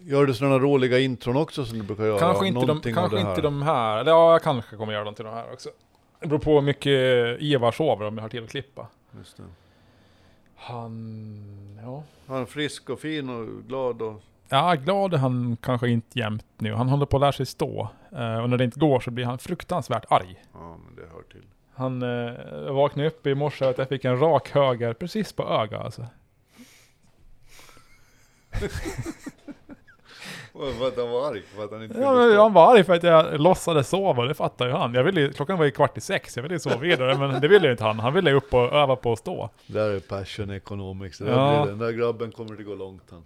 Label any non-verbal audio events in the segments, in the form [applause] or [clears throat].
Gör du sådana roliga intron också som du brukar göra? Kanske inte, de, Någonting kanske inte de här. Eller ja, jag kanske kommer göra dem till de här också. Det beror på hur mycket Ivar sover om jag har tid att klippa. Just det. Han... Ja. Han är frisk och fin och glad och... Ja, glad är han kanske inte jämt nu. Han håller på att lära sig stå. Eh, och när det inte går så blir han fruktansvärt arg. Ja, men det hör till. Han eh, vaknade upp i morse och att jag fick en rak höger precis på ögat alltså. [laughs] För att han var arg? För att han inte Ja, men han var arg för att jag låtsades sova, det fattar ju han. Jag ville, klockan var ju kvart i sex, jag ville ju sova vidare, men det ville ju inte han. Han ville upp och öva på att stå. Det där är passion economics. Det där Ja. blir, den där grabben kommer det gå långt han.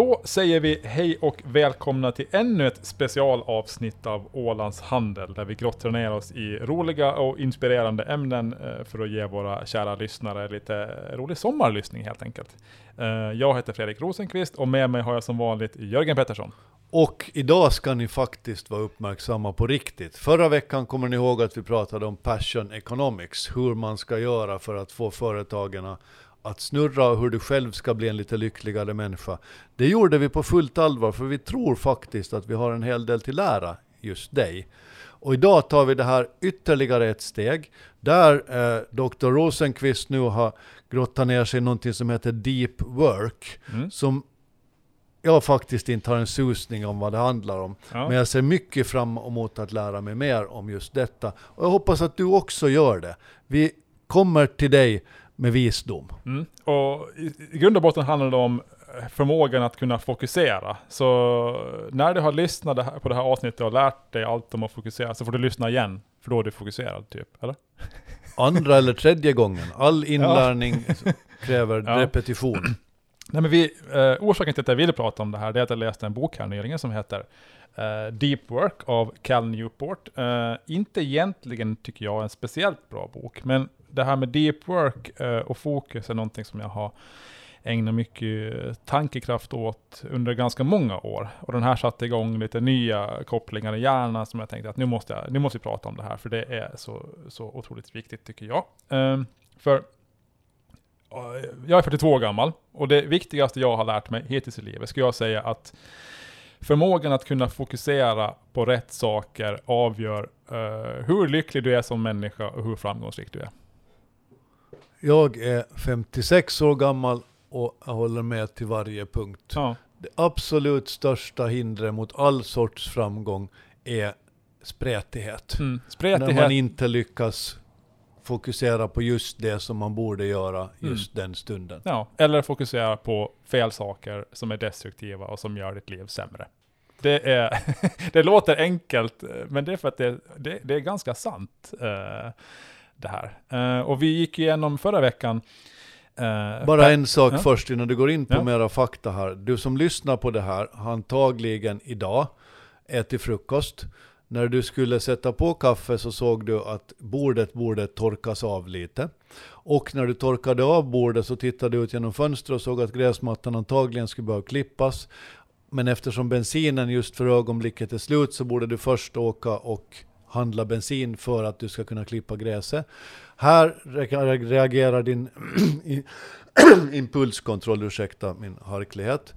Då säger vi hej och välkomna till ännu ett specialavsnitt av Ålands Handel, där vi grottar ner oss i roliga och inspirerande ämnen eh, för att ge våra kära lyssnare lite rolig sommarlyssning helt enkelt. Eh, jag heter Fredrik Rosenqvist och med mig har jag som vanligt Jörgen Pettersson. Och idag ska ni faktiskt vara uppmärksamma på riktigt. Förra veckan kommer ni ihåg att vi pratade om passion economics, hur man ska göra för att få företagen att snurra och hur du själv ska bli en lite lyckligare människa. Det gjorde vi på fullt allvar, för vi tror faktiskt att vi har en hel del till lära just dig. Och idag tar vi det här ytterligare ett steg, där eh, Dr. Rosenqvist nu har grottat ner sig i någonting som heter deep work, Mm. som jag faktiskt inte har en susning om vad det handlar om. Ja. Men jag ser mycket fram emot att lära mig mer om just detta. Och jag hoppas att du också gör det. Vi kommer till dig med visdom. Mm. Och i, i grund och botten handlar det om eh, förmågan att kunna fokusera. Så när du har lyssnat på det här avsnittet och lärt dig allt om att fokusera så får du lyssna igen. För då är du fokuserad, typ. Eller? [laughs] Andra eller tredje gången. All inlärning [laughs] kräver Ja. repetition. [clears throat] Nej, men vi, eh, orsaken till att jag ville prata om det här det är att jag läste en bok här nyligen som heter eh, Deep Work av Cal Newport. Eh, inte egentligen tycker jag en speciellt bra bok, men det här med deep work eh, och fokus är någonting som jag har ägnat mycket eh, tankekraft åt under ganska många år. Och den här satte igång lite nya kopplingar i hjärnan som jag tänkte att nu måste, jag, nu måste vi prata om det här, för det är så, så otroligt viktigt tycker jag. Ehm, för eh, jag är 42 år gammal och det viktigaste jag har lärt mig hittills i livet skulle jag säga att förmågan att kunna fokusera på rätt saker avgör uh, hur lycklig du är som människa och hur framgångsrik du är. Jag är 56 år gammal och jag håller med till varje punkt. Ja, Det absolut största hindret mot all sorts framgång är spretighet. mm. När man Spretighet, inte lyckas fokusera på just det som man borde göra Mm. just den stunden. ja, eller fokusera på fel saker som är destruktiva och som gör ditt liv sämre. Det, är, [laughs] det låter enkelt, eh, men det är för att det, det, det är ganska sant. eh, det här. Eh, och vi gick igenom förra veckan eh, Bara en sak Ja. först innan du går in på Ja. mera fakta här. Du som lyssnar på det här har antagligen idag ätit frukost. När du skulle sätta på kaffe så såg du att bordet borde torkas av lite. Och när du torkade av bordet så tittade du ut genom fönstret och såg att gräsmattan antagligen skulle behöva klippas. Men eftersom bensinen just för ögonblicket är slut så borde du först åka och handla bensin för att du ska kunna klippa gräset. Här re- reagerar din [clears throat] [clears throat] impulskontroll, ursäkta min harklighet,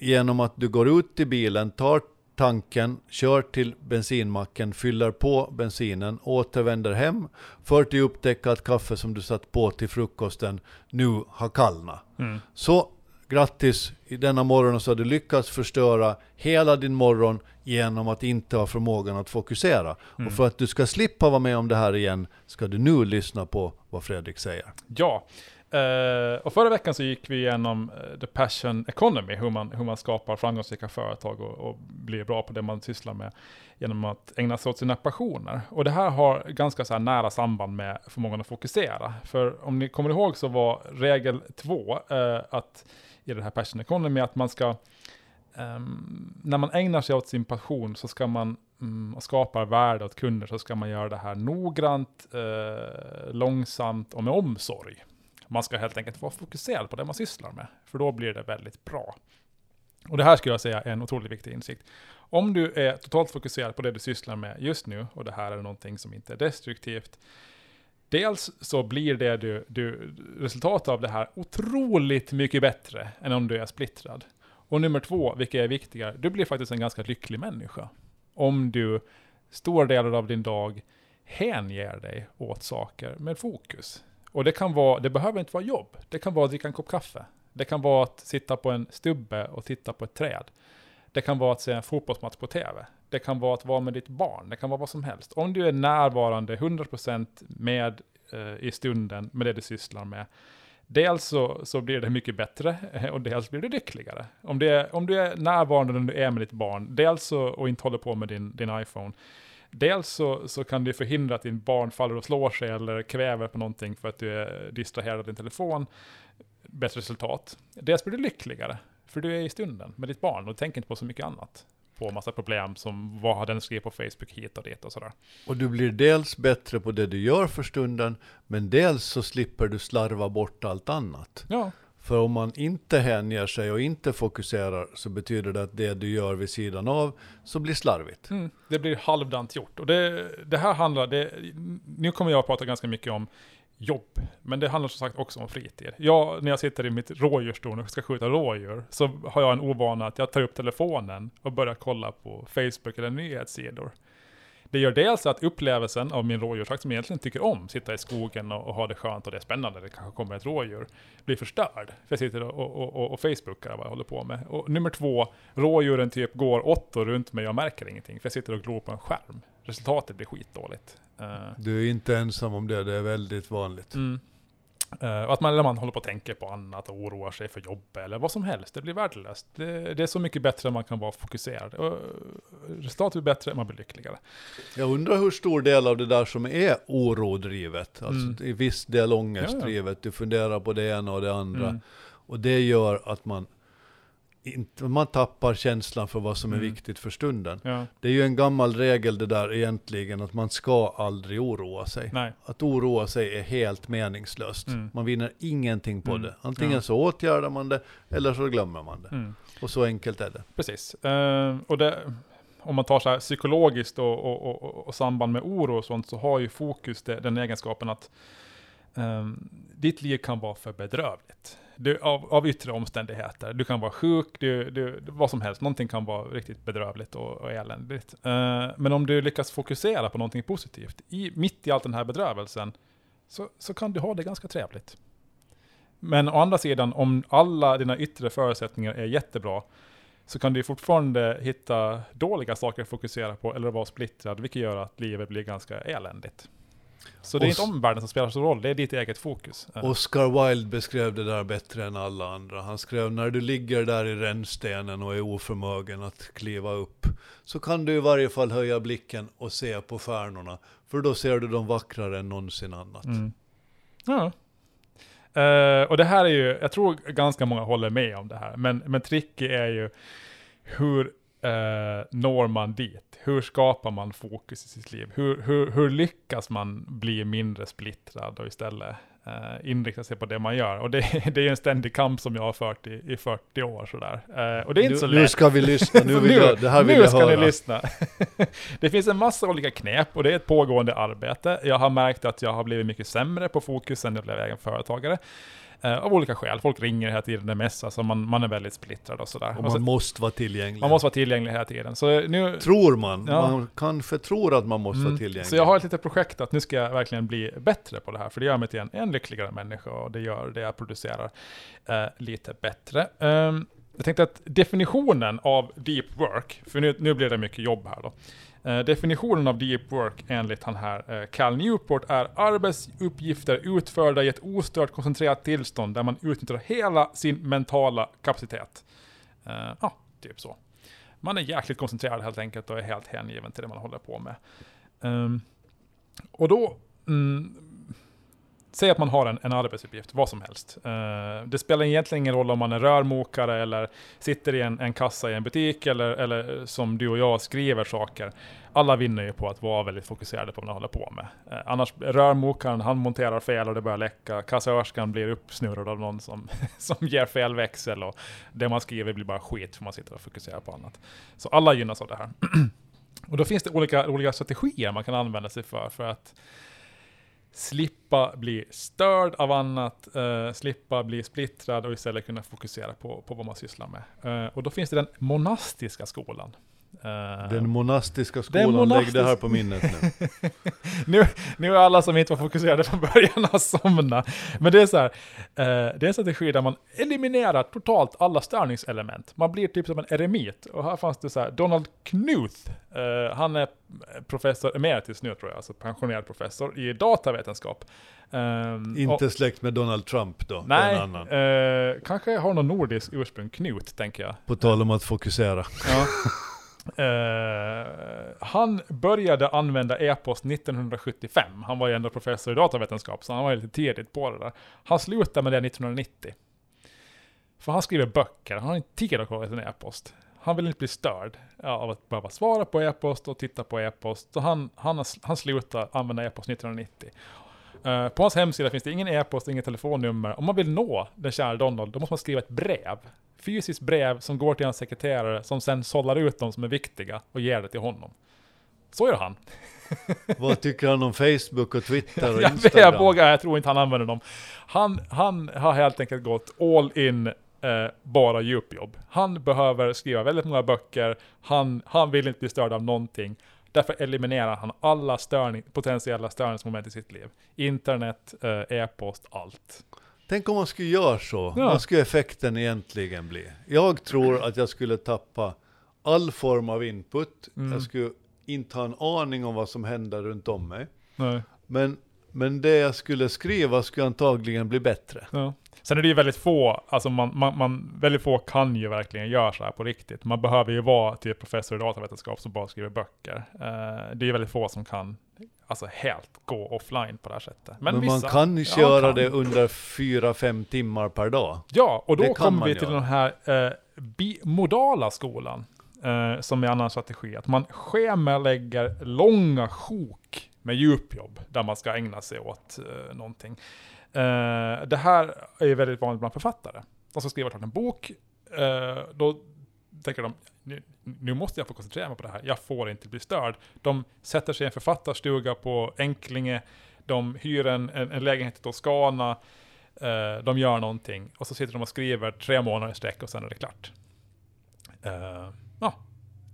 genom att du går ut i bilen, tar tanken, kör till bensinmacken, fyller på bensinen, återvänder hem, för till upptäcka att kaffe som du satt på till frukosten nu har kallnat. Mm. Så grattis, i denna morgon så har du lyckats förstöra hela din morgon genom att inte ha förmågan att fokusera. Mm. Och för att du ska slippa vara med om det här igen ska du nu lyssna på vad Fredrik säger. Ja, eh, och förra veckan så gick vi igenom eh, the passion economy, hur man, hur man skapar framgångsrika företag och, och blir bra på det man sysslar med genom att ägna sig åt sina passioner. Och det här har ganska så nära samband med förmågan att fokusera. För om ni kommer ihåg så var regel två eh, att i det här passion economy att man ska um, när man ägnar sig åt sin passion så ska man um, och skapar värde åt kunder så ska man göra det här noggrant, uh, långsamt och med omsorg. Man ska helt enkelt vara fokuserad på det man sysslar med, för då blir det väldigt bra. Och det här skulle jag säga är en otroligt viktig insikt. Om du är totalt fokuserad på det du sysslar med just nu, och det här är någonting som inte är destruktivt, Dels så blir det du, du, resultatet av det här otroligt mycket bättre än om du är splittrad. Och nummer två, vilket är viktigare, du blir faktiskt en ganska lycklig människa. Om du stora delar av din dag hänger dig åt saker med fokus. Och det kan vara, det behöver inte vara jobb. Det kan vara att dricka en kopp kaffe. Det kan vara att sitta på en stubbe och titta på ett träd. Det kan vara att se en fotbollsmatch på tv. Det kan vara att vara med ditt barn. Det kan vara vad som helst. Om du är närvarande 100% med eh, i stunden med det du sysslar med. Dels så, så blir det mycket bättre eh, och dels blir du lyckligare. Om, det, om du är närvarande när du är med ditt barn, dels så, och inte håller på med din, din iPhone, Dels så, så kan du förhindra att din barn faller och slår sig eller kväver på någonting för att du är distraherad av din telefon. Bättre resultat. Dels blir du lyckligare, för du är i stunden med ditt barn och tänker inte på så mycket annat. På massa problem som vad har den skrivit på Facebook hit och dit och sådär. Och du blir dels bättre på det du gör för stunden, men dels så slipper du slarva bort allt annat. Ja. För om man inte hänger sig och inte fokuserar så betyder det att det du gör vid sidan av så blir slarvigt. Mm, det blir halvdant gjort. Och det, det här handlar, det, nu kommer jag att prata ganska mycket om jobb, men det handlar som sagt också om fritid. Jag, när jag sitter i mitt rådjurstorn och ska skjuta rådjur, så har jag en ovana att jag tar upp telefonen och börjar kolla på Facebook eller nyhetssidor. Det gör dels att upplevelsen av min rådjursjakt, som jag egentligen tycker om, sitta i skogen och, och ha det skönt och det är spännande, det kanske kommer ett rådjur, blir förstörd. För jag sitter och, och, och, och facebookar vad jag håller på med. Och nummer två, rådjuren typ går åttor runt mig och jag märker ingenting, för jag sitter och glor på en skärm. Resultatet blir skitdåligt. Uh, du är inte ensam om det, det är väldigt vanligt. Mm. Uh, och att man, eller man håller på att tänka på annat och oroar sig för jobb eller vad som helst. Det blir värdelöst. Det, det är så mycket bättre än man kan vara fokuserad. Och resultatet blir bättre, man blir lyckligare. Jag undrar hur stor del av det där som är orodrivet, alltså mm. i viss del ångestdrivet. Ja, ja. Du funderar på det ena och det andra. Mm. Och det gör att man inte, man tappar känslan för vad som är mm. viktigt för stunden. Ja. Det är ju en gammal regel det där egentligen, att man ska aldrig oroa sig. Nej. Att oroa sig är helt meningslöst. Mm. Man vinner ingenting på mm. det. Antingen ja. så åtgärdar man det, eller så glömmer man det. Mm. Och så enkelt är det. Precis. Uh, och det, om man tar så här psykologiskt och, och, och, och, samband med oro och sånt, så har ju fokus det, den egenskapen att um, ditt liv kan vara för bedrövligt du, av, av yttre omständigheter. Du kan vara sjuk, du, du, vad som helst. Någonting kan vara riktigt bedrövligt och, och eländigt. Uh, men om du lyckas fokusera på någonting positivt, i, mitt i all den här bedrövelsen, så, så kan du ha det ganska trevligt. Men å andra sidan, om alla dina yttre förutsättningar är jättebra, så kan du fortfarande hitta dåliga saker att fokusera på, eller vara splittrad, vilket gör att livet blir ganska eländigt. Så det är inte omvärlden som spelar så roll, det är ditt eget fokus. Oscar Wilde beskrev det där bättre än alla andra. Han skrev när du ligger där i rännstenen och är oförmögen att kliva upp, så kan du i varje fall höja blicken och se på stjärnorna, för då ser du dem vackrare än någonsin annat. Mm. Ja. Uh, och det här är ju, jag tror ganska många håller med om det här, men, men tricket är ju hur eh, når man dit? Hur skapar man fokus i sitt liv? Hur, hur, hur lyckas man bli mindre splittrad och istället eh, inrikta sig på det man gör? Och det, [laughs] det är en ständig kamp som jag har fört i, i 40 år sådär. Eh, och det är inte nu, så lätt. Nu ska vi lyssna, nu [laughs] vill jag, det här vill nu jag ska höra. ni lyssna. [laughs] det finns en massa olika knep och det är ett pågående arbete. Jag har märkt att jag har blivit mycket sämre på fokus sen jag blev egen företagare. Eh, av olika skäl. Folk ringer hela tiden, det messas och man, man är väldigt splittrad och sådär. Och man så, måste vara tillgänglig. Man måste vara tillgänglig hela tiden. Så nu, tror man. Ja. Man kanske tror att man måste mm, vara tillgänglig. Så jag har ett litet projekt att nu ska jag verkligen bli bättre på det här. För det gör mig till en, en lyckligare människa och det gör det jag producerar eh, lite bättre. Um, jag tänkte att definitionen av deep work, för nu, nu blir det mycket jobb här då. Eh, definitionen av deep work enligt han här, eh, Cal Newport, är arbetsuppgifter utförda i ett ostört koncentrerat tillstånd där man utnyttjar hela sin mentala kapacitet. Ja, ja, typ så. Man är jäkligt koncentrerad helt enkelt och är helt hängiven till det man håller på med. Um, och då, mm, säg att man har en, en arbetsuppgift, vad som helst. Uh, det spelar egentligen ingen roll om man är rörmokare eller sitter i en, en kassa i en butik eller, eller eh, som du och jag skriver saker. Alla vinner ju på att vara väldigt fokuserade på vad man håller på med. Uh, annars, rörmokaren, han monterar fel och det börjar läcka. Kassörskan blir uppsnurrad av någon som, [laughs] som ger fel växel och det man skriver blir bara skit för man sitter och fokuserar på annat. Så alla gynnas av det här. [clears throat] och då finns det olika, olika strategier man kan använda sig för, för att slippa bli störd av annat, eh, slippa bli splittrad och istället kunna fokusera på, på vad man sysslar med. Eh, och då finns det den monastiska skolan. Uh, den monastiska skolan, monastisk... lägg det här på minnet nu. [laughs] nu. Nu är alla som inte var fokuserade från början har somnat. Men det är så här, uh, det är en strategi där man eliminerar totalt alla störningselement. Man blir typ som en eremit. Och här fanns det så här, Donald Knuth, uh, han är professor emeritus nu tror jag, alltså pensionerad professor i datavetenskap. Um, inte och, släkt med Donald Trump då? Nej, uh, kanske har någon nordisk ursprung, Knut tänker jag. På tal om att fokusera. Ja. [laughs] Uh, han började använda e-post 1975. Han var ju ändå professor i datavetenskap, så han var lite tidigt på det där. Han slutade med det 1990. För han skriver böcker, han har inte tid att kolla sin e-post. Han vill inte bli störd av att behöva svara på e-post och titta på e-post. Så han, han, han slutade använda e-post 1990. Uh, eh, på hans hemsida finns det ingen e-post, inget telefonnummer. Om man vill nå den kära Donald, då måste man skriva ett brev fysiskt brev som går till hans sekreterare som sen sållar ut de som är viktiga och ger det till honom. Så gör han. [laughs] Vad tycker han om Facebook och Twitter och [laughs] Instagram? jag vågar, jag tror inte han använder dem. Han, han har helt enkelt gått all in eh, bara djupjobb. Han behöver skriva väldigt många böcker, han, han vill inte bli störd av någonting. Därför eliminerar han alla störning, potentiella störningsmoment i sitt liv. Internet, eh, e-post, allt. Tänk om man skulle göra så. Ja. Vad skulle effekten egentligen bli? Jag tror att jag skulle tappa all form av input. Mm. Jag skulle inte ha en aning om vad som händer runt om mig. Nej. Men, men det jag skulle skriva skulle antagligen bli bättre. Ja. Sen är det ju väldigt få, alltså man, man, man, väldigt få kan ju verkligen göra så här på riktigt. Man behöver ju vara typ professor i datavetenskap som bara skriver böcker. Uh, det är ju väldigt få som kan alltså helt gå offline på det här sättet. Men, Men vissa, man kan köra kan. det under 4-5 timmar per dag. Ja, och då kommer vi till göra. den här eh, bimodala skolan. Eh, som är en annan strategi. Att man schemalägger långa sjok med djupjobb. Där man ska ägna sig åt eh, någonting. Eh, det här är väldigt vanligt bland författare. De ska skriva en bok. Eh, då tänker de, nu, nu, måste jag få koncentrera mig på det här, jag får inte bli störd. De sätter sig i en författarstuga på Enklinge, de hyr en, en, en lägenhet i Toscana, eh, de gör någonting, och så sitter de och skriver tre månader i sträck och sen är det klart. Eh, ja,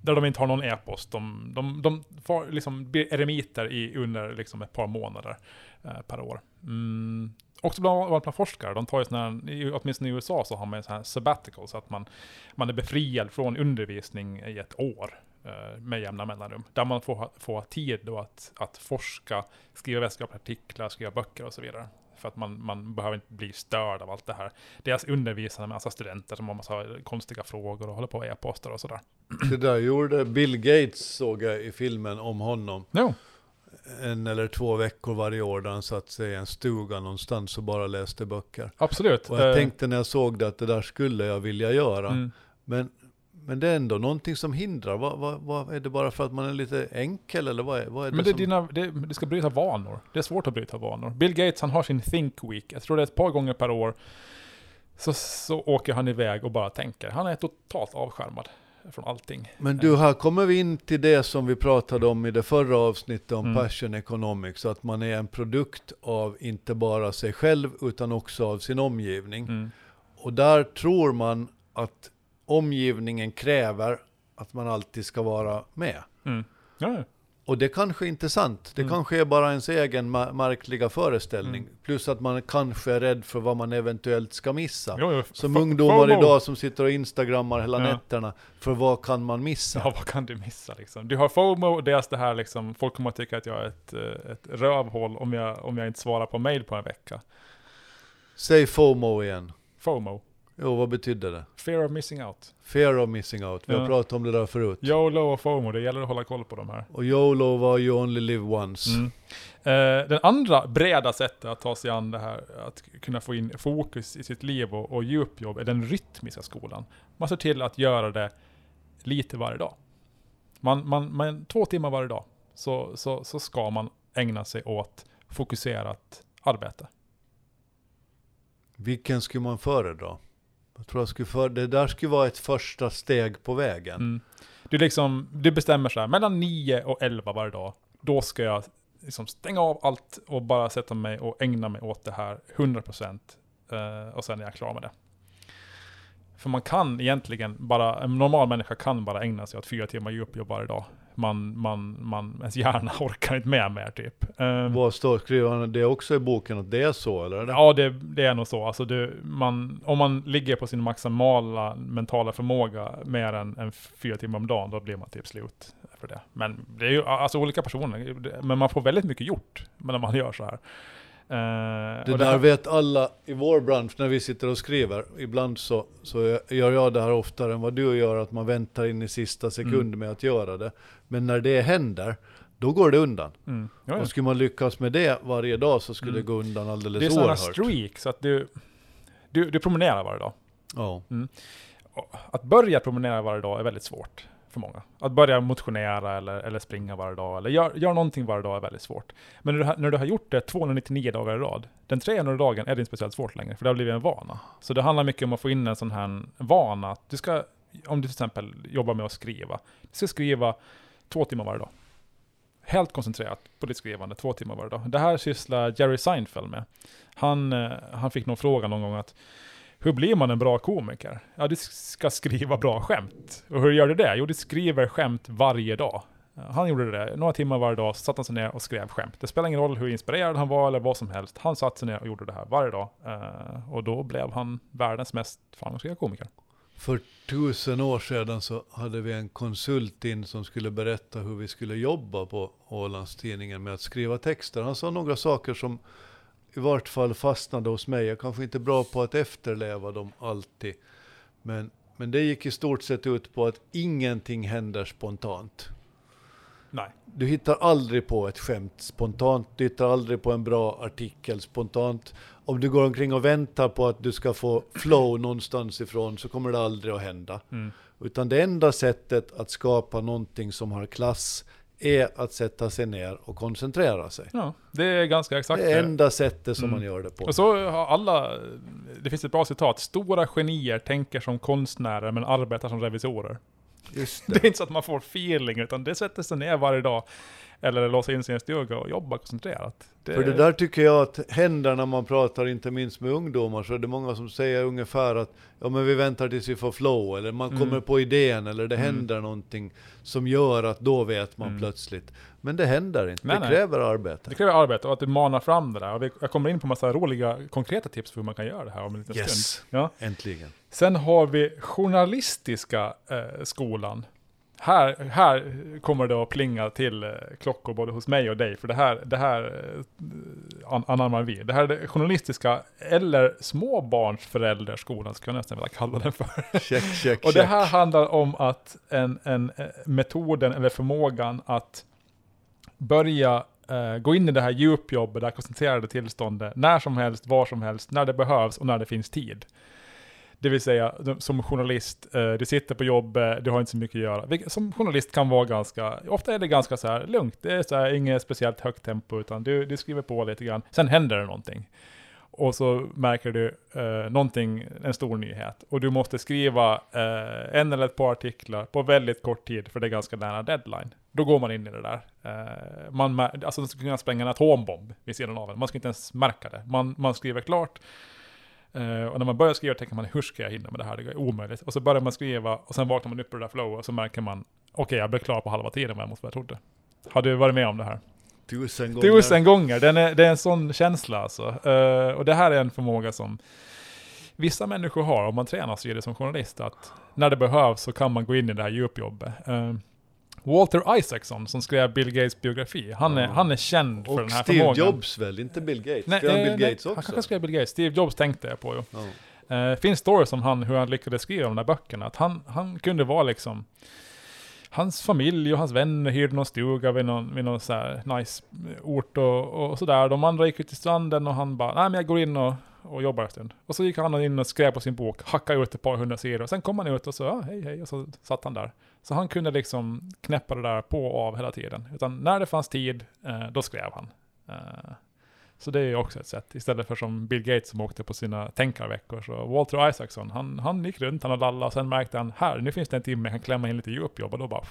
där de inte har någon e-post. De, de, de får liksom blir eremiter i under liksom ett par månader eh, per år. Mm. Också bland, bland forskare, de tar ju sådana här, åtminstone i USA så har man ju sådana här sabbatical, så att man, man är befriad från undervisning i ett år eh, med jämna mellanrum. Där man får, får tid då att, att forska, skriva vetenskapliga artiklar, skriva böcker och så vidare. För att man, man behöver inte bli störd av allt det här. Deras undervisare med massa studenter som har massa konstiga frågor och håller på och e-postar och sådär. Det där gjorde Bill Gates såg jag i filmen om honom. Jo en eller två veckor varje år där han satt sig i en stuga någonstans och bara läste böcker. Absolut. Och jag uh, tänkte när jag såg det att det där skulle jag vilja göra. Mm. Men, men det är ändå någonting som hindrar. Vad, vad, vad, är det bara för att man är lite enkel eller vad är, vad är det Men det, som... dina, det, det ska bryta vanor. Det är svårt att bryta vanor. Bill Gates han har sin Think Week. Jag tror det är ett par gånger per år. Så, så åker han iväg och bara tänker. Han är totalt avskärmad från allting. Men du, här kommer vi in till det som vi pratade om i det förra avsnittet om mm. passion economics, att man är en produkt av inte bara sig själv utan också av sin omgivning. Mm. Och där tror man att omgivningen kräver att man alltid ska vara med. Mm. Ja. Och det kanske inte är sant. Det mm. kanske är bara ens egen märkliga föreställning. Mm. Plus att man kanske är rädd för vad man eventuellt ska missa. Jo, jo. Som ungdomar idag som sitter och instagrammar hela ja. nätterna. För vad kan man missa? Ja, vad kan du missa liksom? Du har FOMO, dels det här liksom, folk kommer att tycka att jag är ett, eh, ett rövhål om jag, om jag inte svarar på mail på en vecka. Säg FOMO igen. FOMO. Jo, vad betydde det? Fear of missing out. Fear of missing out. Vi har Ja. pratat om det där förut. YOLO och FOMO, det gäller att hålla koll på de här. Och YOLO var you only live once. Mm. Eh, den andra breda sättet att ta sig an det här, att kunna få in fokus i sitt liv och, och djupjobb, är den rytmiska skolan. Man ser till att göra det lite varje dag. Man, man, man, två timmar varje dag, så, så, så ska man ägna sig åt fokuserat arbete. Vilken skulle man föredra? Jag tror jag skulle för... Det där skulle vara ett första steg på vägen. Mm. Du, liksom, du bestämmer så här, mellan 9 och 11 varje dag, då ska jag liksom stänga av allt och bara sätta mig och ägna mig åt det här 100% eh, och sen är jag klar med det. För man kan egentligen bara, en normal människa kan bara ägna sig åt fyra timmar djupjobb varje dag. Man, man, man, ens hjärna [laughs] orkar inte med mer typ. Eh, Vad står, skriver han det också i boken att det är så eller? Ja, det, det är nog så. Alltså du, man, om man ligger på sin maximala mentala förmåga mer än, än fyra timmar om dagen, då blir man typ slut för det. Men det är ju alltså olika personer, men man får väldigt mycket gjort när man gör så här. Eh, Det där vet alla i vår bransch när vi sitter och skriver. Ibland så, så gör jag det här oftare än vad du gör, att man väntar in i sista sekund Mm. med att göra det. Men när det händer, då går det undan. Mm, ja, ja. Och skulle man lyckas med det varje dag så skulle Mm. det gå undan alldeles Det är sådana oerhört. streaks, att du, du, du promenerar varje dag. Ja. Och Att börja promenera varje dag är väldigt svårt för många. Att börja motionera eller, eller springa varje dag, eller göra gör någonting varje dag är väldigt svårt. Men när du, har- när du har gjort det 299 dagar i rad, den 300 dagen är det inte speciellt svårt längre, för det har blivit en vana. Så det handlar mycket om att få in en sån här vana, att du ska, om du till exempel jobbar med att skriva, du ska skriva två timmar varje dag. Helt koncentrerat på ditt skrivande, två timmar varje dag. Det här sysslar Jerry Seinfeld med. Han, eh, han fick någon fråga någon gång att hur blir man en bra komiker? Ja, du ska skriva bra skämt. Och hur gör du det? Jo, du skriver skämt varje dag. Han gjorde det, några timmar varje dag, satt han sig ner och skrev skämt. Det spelar ingen roll hur inspirerad han var eller vad som helst. Han satt sig ner och gjorde det här varje dag. Eh, och då blev han världens mest framgångsrika komiker. För tusen år sedan så hade vi en konsult in som skulle berätta hur vi skulle jobba på Ålandstidningen med att skriva texter. Han sa några saker som i vart fall fastnade hos mig. Jag kanske inte är bra på att efterleva dem alltid. Men, men det gick i stort sett ut på att ingenting händer spontant. Nej. Du hittar aldrig på ett skämt spontant, du hittar aldrig på en bra artikel spontant. Om du går omkring och väntar på att du ska få flow någonstans ifrån så kommer det aldrig att hända. Mm. Utan det enda sättet att skapa någonting som har klass är att sätta sig ner och koncentrera sig. Ja, det är ganska exakt Det är enda sättet som Mm. man gör det på. Och så har alla, det finns ett bra citat, stora genier tänker som konstnärer men arbetar som revisorer. Just Det är inte så att man får feeling, utan det sätter sig ner varje dag. Eller låsa in sig i en stuga och jobba koncentrerat. För det där tycker jag att händer när man pratar, inte minst med ungdomar, så är det många som säger ungefär att ja men vi väntar tills vi får flow, eller man Mm. kommer på idén, eller det Mm. händer någonting som gör att då vet man Mm. plötsligt. Men det händer inte, Nej, det nej. kräver arbete. Det kräver arbete och att du manar fram det där. Och vi, jag kommer in på massa roliga konkreta tips för hur man kan göra det här om en liten stund. Yes, Ja. äntligen. Sen har vi journalistiska eh, skolan. Här, här kommer det att plinga till eh, klockor både hos mig och dig, för det här, det här eh, an, anammar vi. Det här är det journalistiska, eller småbarnsförälderskolan, skulle jag nästan vilja kalla den för. Check, check, [laughs] Och det check. här handlar om att en, en eh, metoden eller förmågan att börja eh, gå in i det här djupjobbet, det här koncentrerade tillståndet, när som helst, var som helst, när det behövs och när det finns tid. Det vill säga, som journalist, eh, du sitter på jobbet, du har inte så mycket att göra. Som journalist kan vara ganska, ofta är det ganska så här lugnt. Det är så här, inget speciellt högt tempo, utan du, du skriver på lite grann. Sen händer det någonting. Och så märker du eh, någonting, en stor nyhet. Och du måste skriva eh, en eller ett par artiklar på väldigt kort tid, för det är ganska nära deadline. Då går man in i det där. Eh, man, alltså, man skulle kunna spränga en atombomb vid sidan av en. Man ska inte ens märka det. Man, man skriver klart. Eh, och när man börjar skriva tänker man, hur ska jag hinna med det här? Det är omöjligt. Och så börjar man skriva, och sen vaknar man upp ur det där flowet, och så märker man, okej, jag blev klar på halva tiden vad jag måste jag trodde. Har du varit med om det här? Tusen gånger. Tusen gånger, den är, det är en sån känsla alltså. Eh, och det här är en förmåga som vissa människor har, om man tränar sig i det som journalist, att när det behövs så kan man gå in i det här djupjobbet. Eh, Walter Isaacson, som skrev Bill Gates biografi, han är, han är känd för Och den här Steve förmågan. Jobs väl, inte Bill Gates? Nej, Skrev han eh, Bill nej, Gates Han också? kanske skrev Bill Gates. Steve Jobs tänkte jag på ju. Ja. Eh, finns stories om han, hur han lyckades skriva de där böckerna. Att han, han kunde vara liksom hans familj och hans vänner hyrde någon stuga vid någon, vid någon så här nice ort och, och sådär. De andra gick ut till stranden och han bara, nej men jag går in och, och jobbade en stund. Och så gick han in och skrev på sin bok, hackade ut ett par hundra sidor. Och sen kom han ut och sa ah, hej hej, och så satt han där. Så han kunde liksom knäppa det där på och av hela tiden. Utan när det fanns tid, eh, då skrev han. Eh, så det är ju också ett sätt. Istället för som Bill Gates som åkte på sina tänkarveckor. Så Walter Isaacson, han, han gick runt, han lallade och sen märkte han, här, nu finns det en timme jag kan klämma in lite djupjobb och då bara...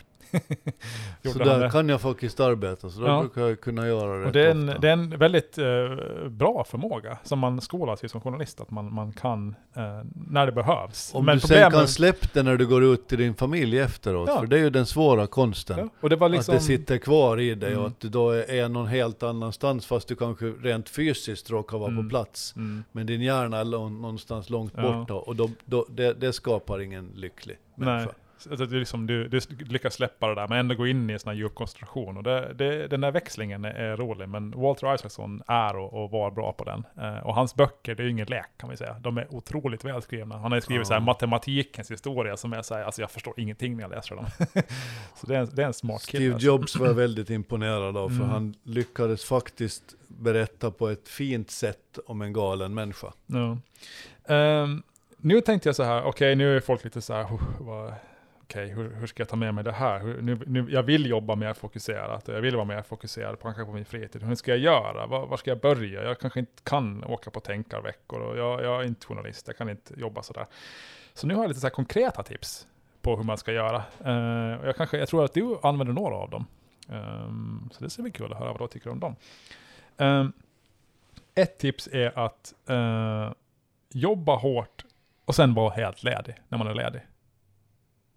[laughs] så där kan jag faktiskt arbeta, så då ja. brukar jag kunna göra det och det är, en, det är en väldigt uh, bra förmåga som man skolas i som journalist, att man, man kan uh, när det behövs. Om Men du sen kan släppa det när du går ut till din familj efteråt, ja. för det är ju den svåra konsten. Ja. Det liksom... Att det sitter kvar i dig mm. och att du då är någon helt annanstans, fast du kanske rent fysiskt råkar vara mm. på plats. Mm. Men din hjärna är någonstans långt borta och då, då, det, det skapar ingen lycklig människa. Nej. Alltså, du, liksom, du, du lyckas släppa det där, men ändå gå in i en sån här djup koncentration. Och det, det, den där växlingen är, rolig, men Walter Isaacson är och, och var bra på den. Eh, och hans böcker, det är ju ingen lek kan vi säga. De är otroligt välskrivna. Han har ju skrivit ja. så här, matematikens historia som är så här, alltså jag förstår ingenting när jag läser dem. [laughs] så det är, en, det är en smart kille. Steve alltså. Jobs var jag väldigt imponerad av, för mm. han lyckades faktiskt berätta på ett fint sätt om en galen människa. Ja. Um, nu tänkte jag så här, okej okay, nu är folk lite så här, vad okej, okay, hur, hur, ska jag ta med mig det här? Hur, nu, nu, jag vill jobba mer fokuserat och jag vill vara mer fokuserad på, kanske på min fritid. Hur ska jag göra? Var, var ska jag börja? Jag kanske inte kan åka på tänkarveckor och jag, jag är inte journalist, jag kan inte jobba sådär. Så nu har jag lite så konkreta tips på hur man ska göra. Uh, och jag, kanske, jag tror att du använder några av dem. Um, så det ska bli kul att höra vad du tycker om dem. Um, ett tips är att uh, jobba hårt och sen vara helt ledig när man är ledig.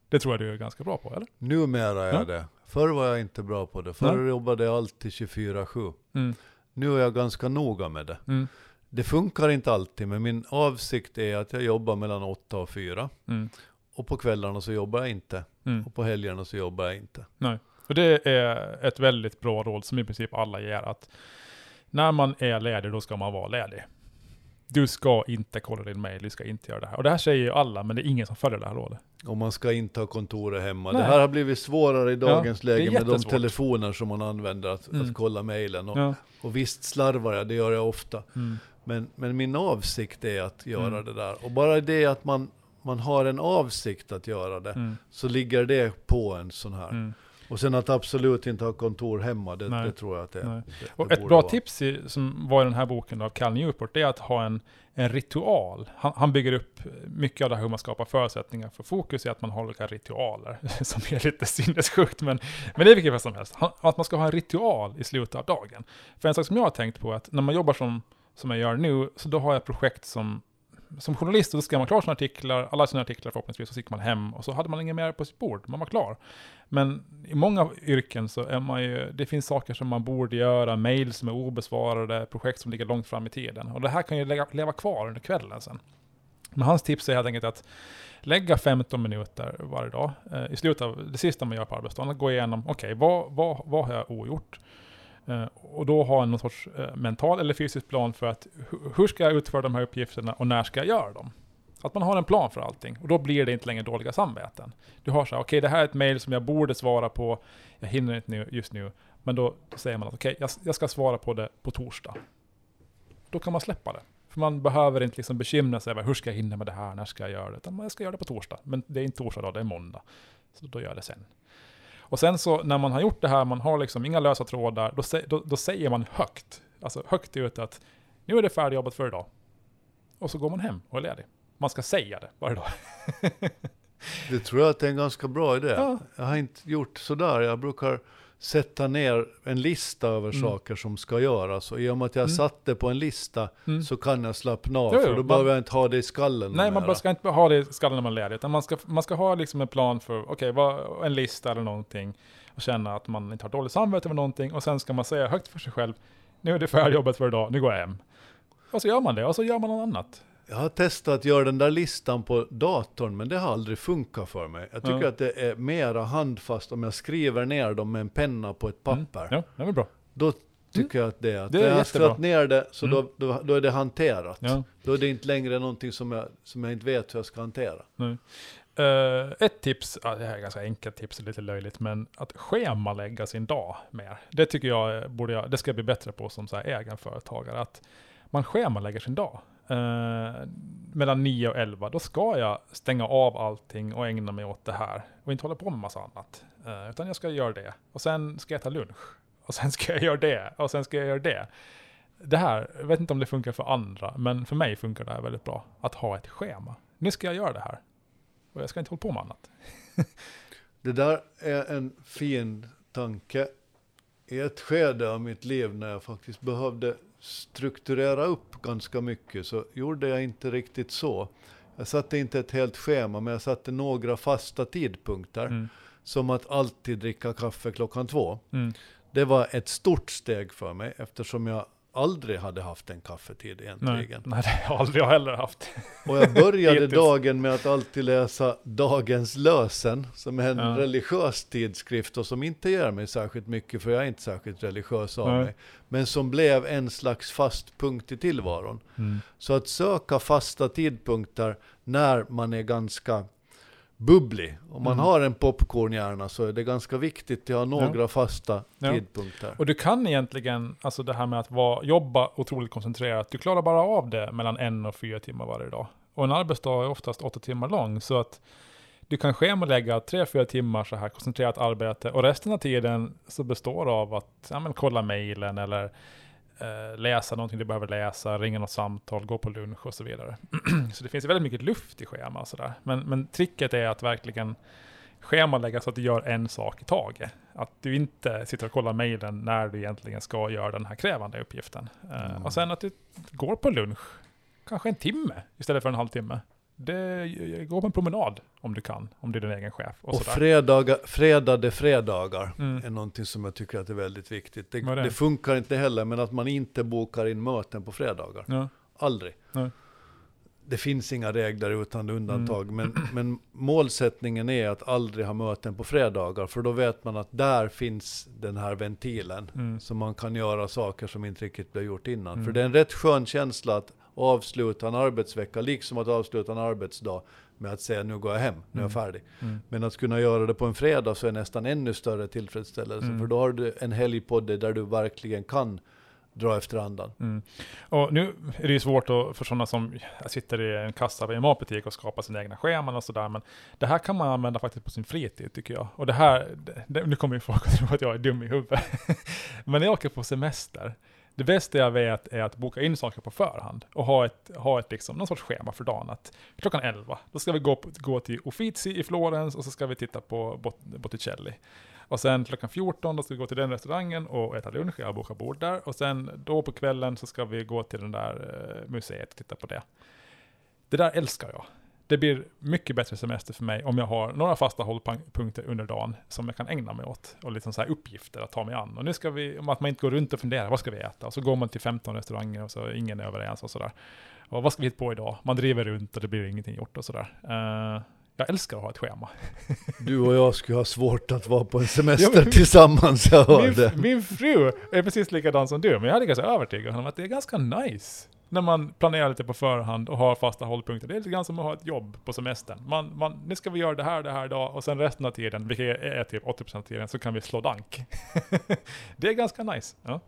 Det tror jag du är ganska bra på, eller? Numera är ja. jag det. Förr var jag inte bra på det. Förr Nej. jobbade jag alltid 24-7. Mm. Nu är jag ganska noga med det. Mm. Det funkar inte alltid, men min avsikt är att jag jobbar mellan 8 och 4. Mm. Och på kvällarna så jobbar jag inte. Mm. Och på helgerna så jobbar jag inte. Nej. Och det är ett väldigt bra råd som i princip alla ger. Att när man är ledig, då ska man vara ledig du ska inte kolla din mail, du ska inte göra det här. Och det här säger ju alla, men det är ingen som följer det här rådet. Och man ska inte ha kontoret hemma. Nej. Det här har blivit svårare i dagens ja, läge med de telefoner som man använder att, mm. att kolla mailen. Och, ja. och visst slarvar jag, det gör jag ofta. Mm. Men, men min avsikt är att göra mm. det där. Och bara det att man, man har en avsikt att göra det, mm. så ligger det på en sån här. Och sen att absolut inte ha kontor hemma, det, det tror jag att det, det, och Ett bra vara. tips i, som var i den här boken av Cal Newport, det är att ha en, en ritual. Han, han, bygger upp mycket av det här hur man skapar förutsättningar för fokus i att man har olika ritualer, [laughs] som är lite sinnessjukt, men, men det är vilket fall som helst. Att man ska ha en ritual i slutet av dagen. För en sak som jag har tänkt på är att när man jobbar som, som jag gör nu, så då har jag projekt som som journalist så skrev man klart sina artiklar, alla sina artiklar förhoppningsvis, och så gick man hem och så hade man inget mer på sitt bord, man var klar. Men i många yrken så är man ju, det finns saker som man borde göra, mejl som är obesvarade, projekt som ligger långt fram i tiden. Och det här kan ju leva, leva kvar under kvällen sen. Men hans tips är helt enkelt att lägga 15 minuter varje dag, eh, i slutet av det sista man gör på arbetsdagen, att gå igenom, okej, okay, vad, vad, vad har jag ogjort? Eh, och då ha någon sorts eh, mental eller fysisk plan för att hur ska jag utföra de här uppgifterna och när ska jag göra dem? Att man har en plan för allting. Och då blir det inte längre dåliga samveten. Du har så här, okej okay, det här är ett mail som jag borde svara på, jag hinner inte nu, just nu. Men då, då säger man att okej, okay, jag, jag, ska svara på det på torsdag. Då kan man släppa det. För man behöver inte liksom bekymra sig över hur ska jag hinna med det här, när ska jag göra det? Utan jag ska göra det på torsdag. Men det är inte torsdag då, det är måndag. Så då gör jag det sen. Och sen så när man har gjort det här, man har liksom inga lösa trådar, då, då, då säger man högt, alltså högt ut att nu är det färdigjobbat för idag. Och så går man hem och är ledig. Man ska säga det varje dag. [laughs] det tror jag att det är en ganska bra idé. Ja. Jag har inte gjort sådär. Jag brukar sätta ner en lista över mm. saker som ska göras. Och i och med att jag mm. satt det på en lista mm. så kan jag slappna av. Jo, jo, för då man, behöver jag inte ha det i skallen. Nej, man ska inte ha det i skallen när man ledig. Utan man ska, man ska ha liksom en plan för, okej, okay, en lista eller någonting. Och känna att man inte har dåligt samvete med någonting. Och sen ska man säga högt för sig själv, nu är det färdigjobbet för idag, nu går jag hem. Och så gör man det, och så gör man något annat. Jag har testat att göra den där listan på datorn, men det har aldrig funkat för mig. Jag tycker ja. att det är mera handfast om jag skriver ner dem med en penna på ett mm. papper. Mm. Ja, det är bra. Då tycker jag att det är. Att Det är jag har skrivit ner det, så Mm. då, då, då är det hanterat. Ja. Då är det inte längre någonting som jag, som jag inte vet hur jag ska hantera. Nu. Eh, ett tips, ja, det här är ganska enkelt tips, lite löjligt, men att schemalägga sin dag mer. Det tycker jag eh, borde jag, det ska jag bli bättre på som så här egenföretagare. Att man schemalägger sin dag. Eh, mellan 9 och 11, då ska jag stänga av allting och ägna mig åt det här. Och inte hålla på med massa annat. Eh, utan jag ska göra det. Och sen ska jag äta lunch. Och sen ska jag göra det. Och sen ska jag göra det. Det här, jag vet inte om det funkar för andra, men för mig funkar det här väldigt bra. Att ha ett schema. Nu ska jag göra det här. Och jag ska inte hålla på med annat. [laughs] Det där är en fin tanke. I ett skede av mitt liv när jag faktiskt behövde strukturera upp ganska mycket så gjorde jag inte riktigt så. Jag satte inte ett helt schema, men jag satte några fasta tidpunkter. Mm. Som att alltid dricka kaffe klockan två. Mm. Det var ett stort steg för mig eftersom jag aldrig hade haft en kaffetid Nej. egentligen. Nej, det har jag aldrig jag heller haft. Och jag började [laughs] dagen med att alltid läsa Dagens lösen, som är en Ja. religiös tidskrift och som inte ger mig särskilt mycket, för jag är inte särskilt religiös av Nej. mig. Men som blev en slags fast punkt i tillvaron. Mm. Så att söka fasta tidpunkter när man är ganska bubblig. Om man Mm. har en popcornhjärna så är det ganska viktigt att ha några fasta Ja. tidpunkter. Och du kan egentligen, alltså det här med att vara, jobba otroligt koncentrerat, du klarar bara av det mellan en och fyra timmar varje dag. Och en arbetsdag är oftast åtta timmar lång, så att du kan schemalägga tre, fyra timmar så här koncentrerat arbete och resten av tiden så består av att ja, men, kolla mejlen eller eh, läsa någonting du behöver läsa, ringa något samtal, gå på lunch och så vidare. [clears throat] så det finns väldigt mycket luft i schema och sådär. Men, men tricket är att verkligen schemalägga så att du gör en sak i taget. Att du inte sitter och kollar mejlen när du egentligen ska göra den här krävande uppgiften. Eh, Mm. Och sen att du går på lunch, kanske en timme istället för en halvtimme. Det, gå på en promenad om du kan, om du är din egen chef. Och, Och fredagar, fredade fredagar Mm. är någonting som jag tycker att är väldigt viktigt. Det, det? det funkar inte heller, men att man inte bokar in möten på fredagar. Ja. Aldrig. Nej. Det finns inga regler utan undantag, Mm. men, [clears throat] men målsättningen är att aldrig ha möten på fredagar, för då vet man att där finns den här ventilen, Mm. så man kan göra saker som inte riktigt blev gjort innan. Mm. För det är en rätt skön känsla att avsluta en arbetsvecka, liksom att avsluta en arbetsdag, med att säga nu går jag hem, nu är jag Mm. färdig. Mm. Men att kunna göra det på en fredag så är nästan ännu större tillfredsställelse. Mm. För då har du en helg på dig där du verkligen kan dra efter andan. Mm. Och nu är det ju svårt att, för sådana som sitter i en kassa i en matbutik och skapar sina egna scheman och sådär, men det här kan man använda faktiskt på sin fritid tycker jag. Och det här, det, nu kommer ju folk att tro att jag är dum i huvudet. [laughs] men när jag åker på semester, det bästa jag vet är att boka in saker på förhand och ha ett, ha ett liksom, någon sorts schema för dagen. Att klockan 11, då ska vi gå, på, gå till Uffizi i Florens och så ska vi titta på Bot, Botticelli. Och sen klockan 14 då ska vi gå till den restaurangen och äta lunch, jag har bokat bord där. Och sen då på kvällen så ska vi gå till den där eh, museet och titta på det. Det där älskar jag. Det blir mycket bättre semester för mig om jag har några fasta hållpunkter under dagen som jag kan ägna mig åt. Och liksom så här uppgifter att ta mig an. Och nu ska vi, om att man inte går runt och funderar, vad ska vi äta? Och så går man till 15 restauranger och så ingen är överens och sådär. Och vad ska vi hitta på idag? Man driver runt och det blir ingenting gjort och sådär. Eh, jag älskar att ha ett schema. Du och jag skulle ha svårt att vara på en semester [laughs] Ja, men- tillsammans, jag hör det. Min, min fru är precis likadan som du, men jag är ganska övertygad om att det är ganska nice. När man planerar lite på förhand och har fasta hållpunkter. Det är lite grann som att ha ett jobb på semestern. Man, man, nu ska vi göra det här, det här idag och sen resten av tiden, vilket är, typ 80% av tiden, så kan vi slå dank. [laughs] det är ganska nice. Ja.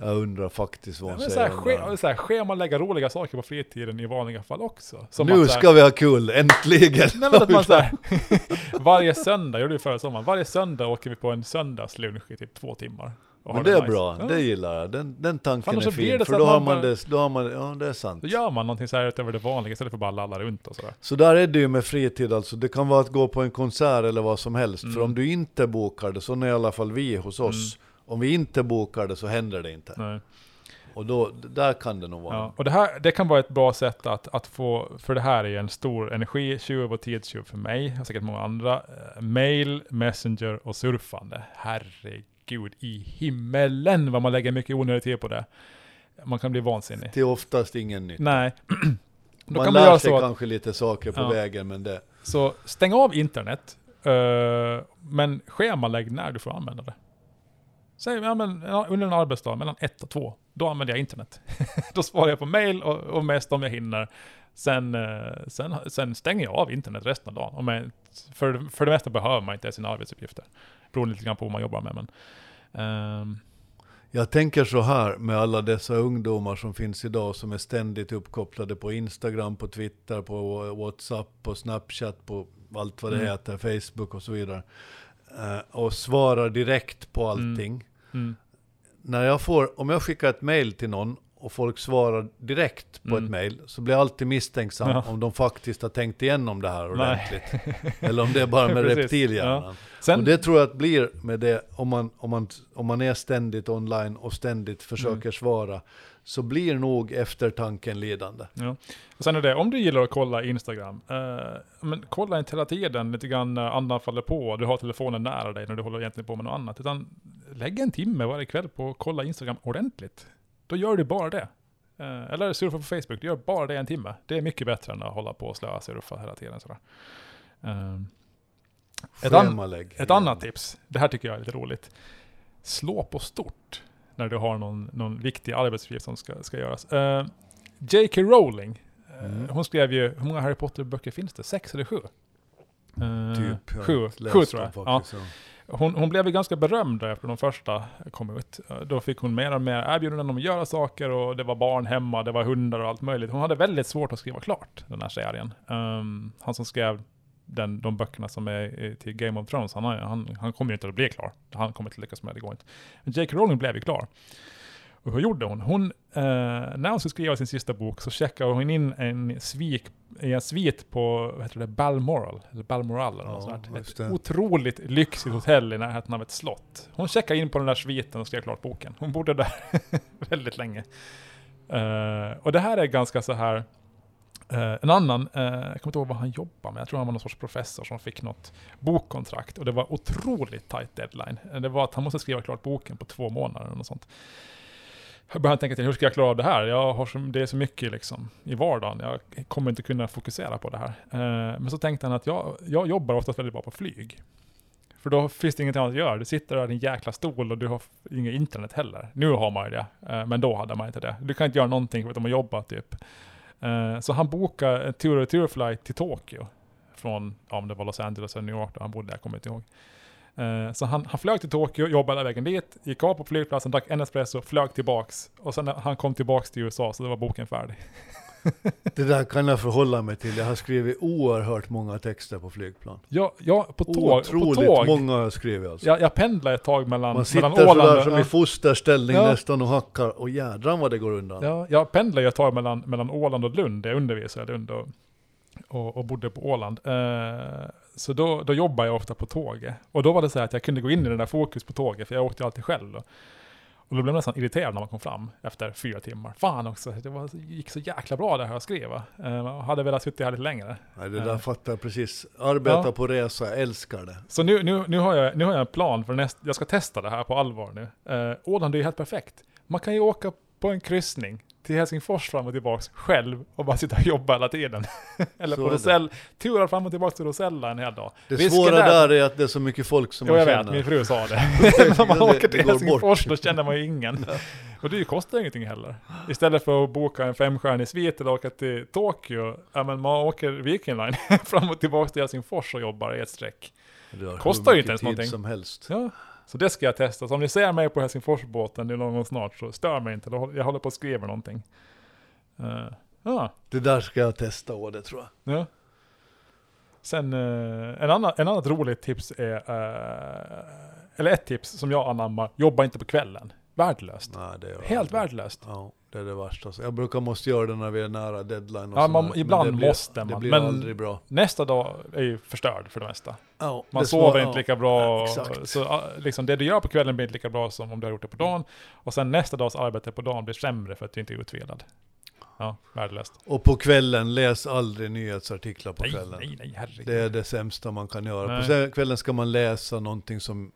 Jag undrar faktiskt vad hon men så säger här, ske, så här, schemalägga roliga saker på fritiden i vanliga fall också. Som Nu att, så här- ska vi ha kul, äntligen! Nej men att man så här, [laughs] [laughs] varje söndag, gjorde vi förra sommaren, varje söndag åker vi på en söndagslunch i typ två timmar. Men det är nice. bra, Ja. det gillar jag. Den, den tanken Annars är fin, för då att har man bara- det, då har man, ja det är sant. Då gör man någonting så här utöver det vanliga istället för bara lalla runt och sådär. Så där är det ju med fritid alltså. Det kan vara att gå på en konsert eller vad som helst. För Mm. om du inte bokar det, så är i alla fall vi hos oss. Om vi inte bokar det så händer det inte. Nej. Och då, där kan det nog vara. Ja. Och det här, det kan vara ett bra sätt att, att få, för det här är en stor energitjuv och tidstjuv för mig, och säkert många andra. Eh, mail, messenger och surfande. Herregud i himmelen vad man lägger mycket onödig tid på det. Man kan bli vansinnig. Det är oftast ingen nytt. Nej. [clears throat] Man man lär sig så att kanske lite saker på Ja. vägen, men det... Så stäng av internet, eh, men schemalägg när du får använda det. Säg, ja, men, under en arbetsdag mellan ett och två, då använder jag internet. [laughs] då svarar jag på mail och, och mest om jag hinner. Sen, eh, sen, sen stänger jag av internet resten av dagen. Om jag, för, för det mesta behöver man inte sina arbetsuppgifter. Beror lite grann på vad man jobbar med. Men, ehm, Jag tänker så här med alla dessa ungdomar som finns idag som är ständigt uppkopplade på Instagram, på Twitter, på WhatsApp, på Snapchat, på allt vad det Mm. heter, Facebook och så vidare. Eh, och svarar direkt på allting. mm, När jag får, om jag skickar ett mail till någon och folk svarar direkt på Mm. ett mail så blir jag alltid misstänksam Ja. om de faktiskt har tänkt igenom det här Nej. ordentligt. [laughs] Eller om det är bara med reptilhjärnan. sen, Och det tror jag att blir med det, om man, om, man, om man är ständigt online och ständigt försöker Mm. svara, så blir nog eftertanken lidande. Ja. Och sen är det, om du gillar att kolla Instagram, eh, men kolla inte hela tiden lite grann när andan faller på, du har telefonen nära dig när du håller egentligen på med något annat. Utan lägg en timme varje kväll på att kolla Instagram ordentligt. Då gör du bara det. Eh, eller surfa på Facebook, du gör bara det en timme. Det är mycket bättre än att hålla på och slösurfa hela tiden. Sådär. Eh, Ett an- ett annat tips, det här tycker jag är lite roligt. Slå på stort när du har någon, någon viktig arbetsuppgift som ska, ska göras. Uh, J.K. Rowling, eh, Mm. hon skrev ju, hur många Harry Potter-böcker finns det? Sex eller sju? Eh, Typ, sju, sju tror jag. Ja. Hon, hon blev ju ganska berömd efter de första kom ut. Då fick hon mer och mer erbjudanden om att göra saker och det var barn hemma, det var hundar och allt möjligt. Hon hade väldigt svårt att skriva klart den här serien. Um, han som skrev den, de böckerna som är till Game of Thrones, han, han, han kommer ju inte att bli klar. Han kommer inte lyckas med det, det går inte. Men J.K. Rowling blev ju klar. Och hur gjorde hon? Hon, eh, när hon skulle skriva sin sista bok så checkade hon in en svik, en svit på, vad heter det, Balmoral, eller Balmoral eller något Ja, sånt Ett det. otroligt lyxigt hotell i närheten av ett slott. Hon checkade in på den där sviten och skrev klart boken. Hon bodde där [laughs] väldigt länge. Eh, och det här är ganska så här eh, en annan, eh, jag kommer inte ihåg vad han jobbar med, jag tror han var någon sorts professor som fick något bokkontrakt och det var otroligt tight deadline. Det var att han måste skriva klart boken på två månader eller något sånt. Jag började tänka till, hur ska jag klara av det här? Jag har så, det är så mycket liksom i vardagen, jag kommer inte kunna fokusera på det här. Eh, men så tänkte han att jag, jag jobbar oftast väldigt bra på flyg. För då finns det inget annat att göra. Du sitter där i en jäkla stol och du har inget internet heller. Nu har man ju det, eh, men då hade man inte det. Du kan inte göra någonting förutom att jobba typ. Eh, Så han bokade en tur-och-tur-flight till Tokyo. Från, ja, om det var Los Angeles eller New York då han bodde, jag kommer inte ihåg. Eh, Så han, han flög till Tokyo, jobbade hela vägen dit, gick av på flygplatsen, drack en espresso, flög tillbaks. Och sen när han kom tillbaks till USA så var boken färdig. [laughs] Det där kan jag förhålla mig till. Jag har skrivit oerhört många texter på flygplan. Ja, ja på tåg. På Otroligt tåg. många har jag skrivit alltså. Jag, jag pendlade ett tag mellan, Man mellan sitter Åland sådär som i fosterställning Ja. nästan och hackar. Och jädrar vad det går undan. Ja, jag pendlade ju ett tag mellan, mellan Åland och Lund, jag undervisade i Lund och, och, och bodde på Åland. Eh, så då, då jobbade jag ofta på tåget. Och då var det så här att jag kunde gå in i den där fokus på tåget, för jag åkte ju alltid själv då. Och då blev jag nästan irriterad när man kom fram efter fyra timmar. Fan också, det var, gick så jäkla bra det här att skriva. Eh, jag hade velat sitta här lite längre. Nej, det där fattar jag precis. Arbeta Ja. på resa, jag älskar det. Så nu, nu, nu, har jag, nu har jag en plan för nästa, jag ska testa det här på allvar nu. Eh, Åland är ju helt perfekt. Man kan ju åka på en kryssning till Helsingfors fram och tillbaks själv och bara sitta och jobba hela tiden. [laughs] Eller Så på. Rosell, turar fram och tillbaks till Rosella en hel dag. Det Risken svåra där- är att det är så mycket folk som Jo, man jag känner. vet, min fru sa det. [laughs] När man det- åker till Helsingfors då känner man ju ingen. [laughs] Och det kostar ingenting heller. Istället för att boka en femstjärnig svit eller åka till Tokyo, ja men man åker Viking Line fram och tillbaks till Helsingfors och jobbar i ett streck. Det Kostar ju inte ens någonting. som helst. Ja, så det ska jag testa. Så om ni ser mig på Helsingforsbåten nu någon gång snart så stör mig inte. Jag håller på att skriva någonting. Uh, ja, Det där ska jag testa det tror jag. ja. Sen eh, en, annan, en annat roligt tips är, eh, eller ett tips som jag anammar, jobba inte på kvällen. Värdelöst. Nej, det är Helt aldrig. värdelöst. Ja, det är det värsta. Jag brukar måste göra det när vi är nära deadline. Och Ja, man- ibland det blir, måste Det man, blir men- aldrig bra. Nästa dag är ju förstörd för det mesta. Ja, Man det sover svar- inte lika bra. Exakt. Så liksom, det du gör på kvällen blir inte lika bra som om du har gjort det på dagen. Och sen nästa dags arbete på dagen blir sämre för att du inte är utvilad. Ja, värdelöst. Och på kvällen, läs aldrig nyhetsartiklar på Nej, kvällen. nej, nej, herregud. Det är det sämsta man kan göra. Nej. På kvällen ska man läsa någonting som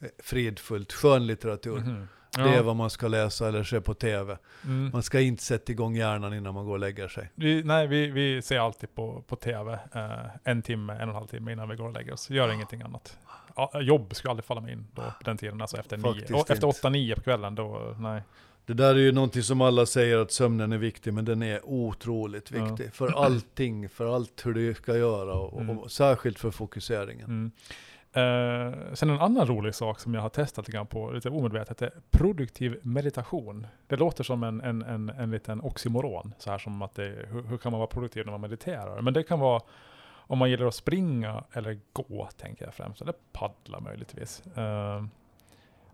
är fridfullt, skönlitteratur. Mhm. Det är vad man ska läsa eller se på TV. Mm. Man ska inte sätta igång hjärnan innan man går och lägger sig. Vi, nej, vi, vi ser alltid på, på TV eh, en timme, en och en halv timme innan vi går och lägger oss. Gör ingenting annat. Ja, jobb skulle aldrig falla mig in då på den tiden, alltså efter Faktiskt nio. Efter åtta, nio på kvällen, då, nej. Det där är ju någonting som alla säger att sömnen är viktig, men den är otroligt Ja. viktig. För allting, för allt hur du ska göra och, Mm. och särskilt för fokuseringen. Mm. Uh, sen en annan rolig sak som jag har testat lite grann på, lite omedvetet, är produktiv meditation. Det låter som en, en, en, en liten oxymoron, så här som att det, hur, hur kan man vara produktiv när man mediterar? Men det kan vara om man gillar att springa eller gå, tänker jag främst, eller paddla möjligtvis. Uh,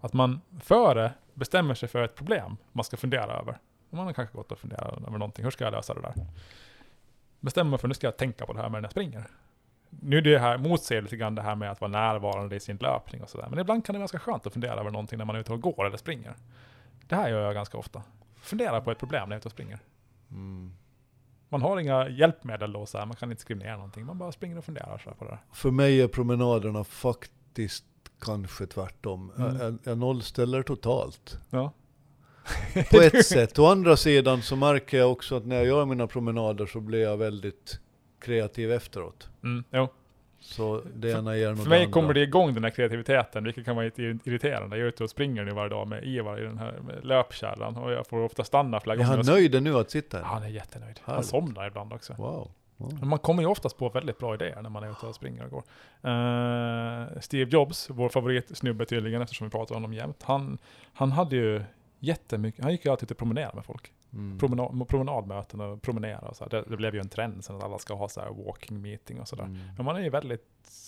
att man före bestämmer sig för ett problem man ska fundera över. Man har kanske gått och funderat över någonting, hur ska jag lösa det där? Bestämmer mig för nu ska jag tänka på det här medan när jag springer. Nu är det här, motsäger lite grann det här med att vara närvarande i sin löpning och sådär. Men ibland kan det vara ganska skönt att fundera över någonting när man är ute och går eller springer. Det här gör jag ganska ofta. Fundera på ett problem när jag är ute och springer. Mm. Man har inga hjälpmedel då, så här. man kan inte skriva ner någonting. Man bara springer och funderar så här på det där. För mig är promenaderna faktiskt kanske tvärtom. Mm. Jag, jag, jag nollställer totalt. Ja. På ett [laughs] sätt. Å andra sidan så märker jag också att när jag gör mina promenader så blir jag väldigt kreativ efteråt. Mm, jo. Så det ena ger något För mig andra. kommer det igång den här kreativiteten, vilket kan vara lite irriterande. Jag är ute och springer nu varje dag med Ivar i den här med löpkärran och jag får ofta stanna flera Är gånger. han och- nöjd nu att sitta Ja, här? Han är jättenöjd. Han Härligt. somnar ibland också. Wow. wow. Man kommer ju oftast på väldigt bra idéer när man är ute och springer och går. Eh, Steve Jobs, vår favoritsnubbe tydligen, eftersom vi pratar om honom jämt. Han, han hade ju jättemycket, han gick ju alltid ut och promenerade med folk. Mm. Promenad, promenadmöten och promenera och så. Det, det blev ju en trend sen att alla ska ha så här walking meeting och sådär. Mm. Men man är ju väldigt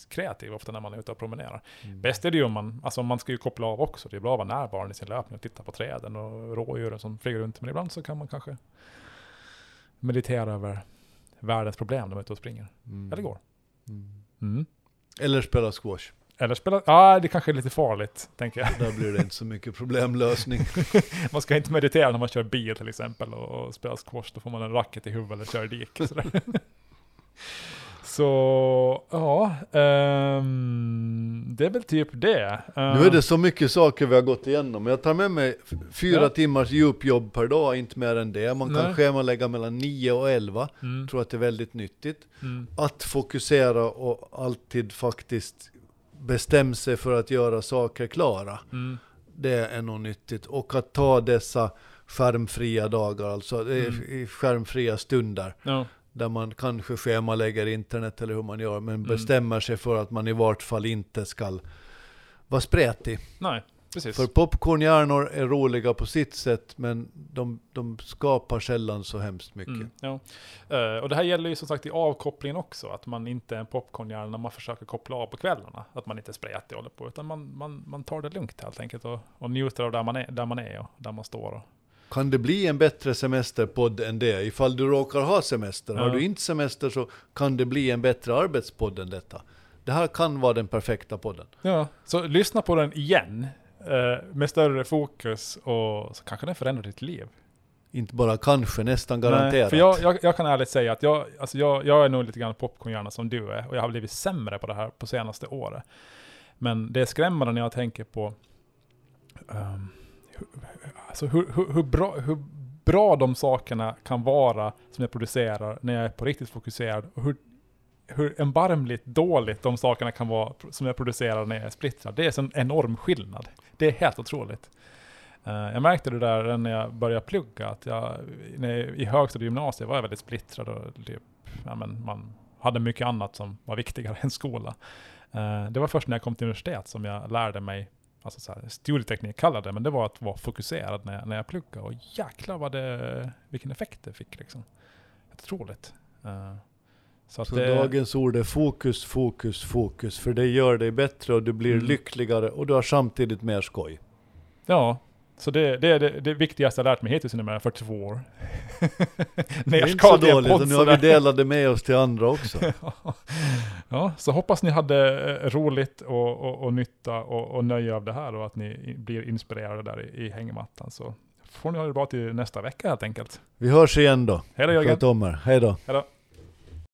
kreativ ofta när man är ute och promenerar. Mm. Bäst är det ju om man, alltså man ska ju koppla av också. Det är bra att vara närvarande i sin löpning och titta på träden och rådjuren som flyger runt. Men ibland så kan man kanske meditera över världens problem när man är ute och springer. Mm. Eller går. Mm. Mm. Eller spela squash. Eller spela, ja det kanske är lite farligt, tänker jag. Där blir det inte så mycket problemlösning. [laughs] Man ska inte meditera när man kör bil till exempel och, och spelar squash, då får man en racket i huvudet eller kör sådär. [laughs] Så, ja, ehm, det är väl typ det. Nu är det så mycket saker vi har gått igenom. Jag tar med mig fyra Ja. timmars djupjobb per dag, inte mer än det. Man kan Nej. schemalägga mellan 9 och 11. Mm, tror att det är väldigt nyttigt. mm, Att fokusera och alltid faktiskt bestämma sig för att göra saker klara. mm, Det är nog nyttigt. Och att ta dessa skärmfria dagar, alltså Mm. skärmfria stunder. ja, Där man kanske schemalägger internet eller hur man gör, men Mm. bestämmer sig för att man i vart fall inte ska vara spretig. nej, precis. För popcornhjärnor är roliga på sitt sätt, men de, de skapar sällan så hemskt mycket. Mm, ja. Eh, och det här gäller ju som sagt i avkopplingen också, att man inte är en popcornhjärna när man försöker koppla av på kvällarna. Att man inte spretig och håller på, utan man, man, man tar det lugnt helt enkelt och, och njuter av där man är, där man är och där man står. Och, Kan det bli en bättre semesterpodd än det? Ifall du råkar ha semester. Har Ja. du inte semester så kan det bli en bättre arbetspodd än detta. Det här kan vara den perfekta podden. ja, så lyssna på den igen, med större fokus och så kanske den förändrar ditt liv. Inte bara kanske, nästan garanterat. Nej, för jag, jag, jag kan ärligt säga att jag, alltså jag, jag är nog lite grann popcornhjärna som du är, och jag har blivit sämre på det här på senaste året. Men det är skrämmande när jag tänker på ehm, hur, alltså hur, hur, hur, bra, hur bra de sakerna kan vara som jag producerar när jag är på riktigt fokuserad, och hur, hur erbarmligt dåligt de sakerna kan vara som jag producerar när jag är splittrad. Det är en enorm skillnad. Det är helt otroligt. Eh, jag märkte det där när jag började plugga, att jag, när jag, i högstadiet och gymnasiet var jag väldigt splittrad och typ, ja, men man hade mycket annat som var viktigare [laughs] än skola. Eh, det var först när jag kom till universitet som jag lärde mig, alltså så här, studieteknik kallade det, men det var att vara fokuserad när jag, när jag pluggade. Och jäklar vad det, vilken effekt det fick liksom. Otroligt. Uh, så Så det, dagens ord är fokus, fokus, fokus. För det gör dig bättre och du blir Mm. lyckligare och du har samtidigt mer skoj. Ja, så det, det är det, det viktigaste jag lärt mig hittills under mina 42 år. [laughs] Det är inte så dåligt och nu har vi delat det med oss till andra också. [laughs] ja, så hoppas ni hade eh, roligt och, och, och nytta och, och nöje av det här och att ni blir inspirerade där i, i hängmattan. Så får ni ha det bra till nästa vecka helt enkelt. Vi hörs igen då. Hej då Jörgen! Då. Hej då!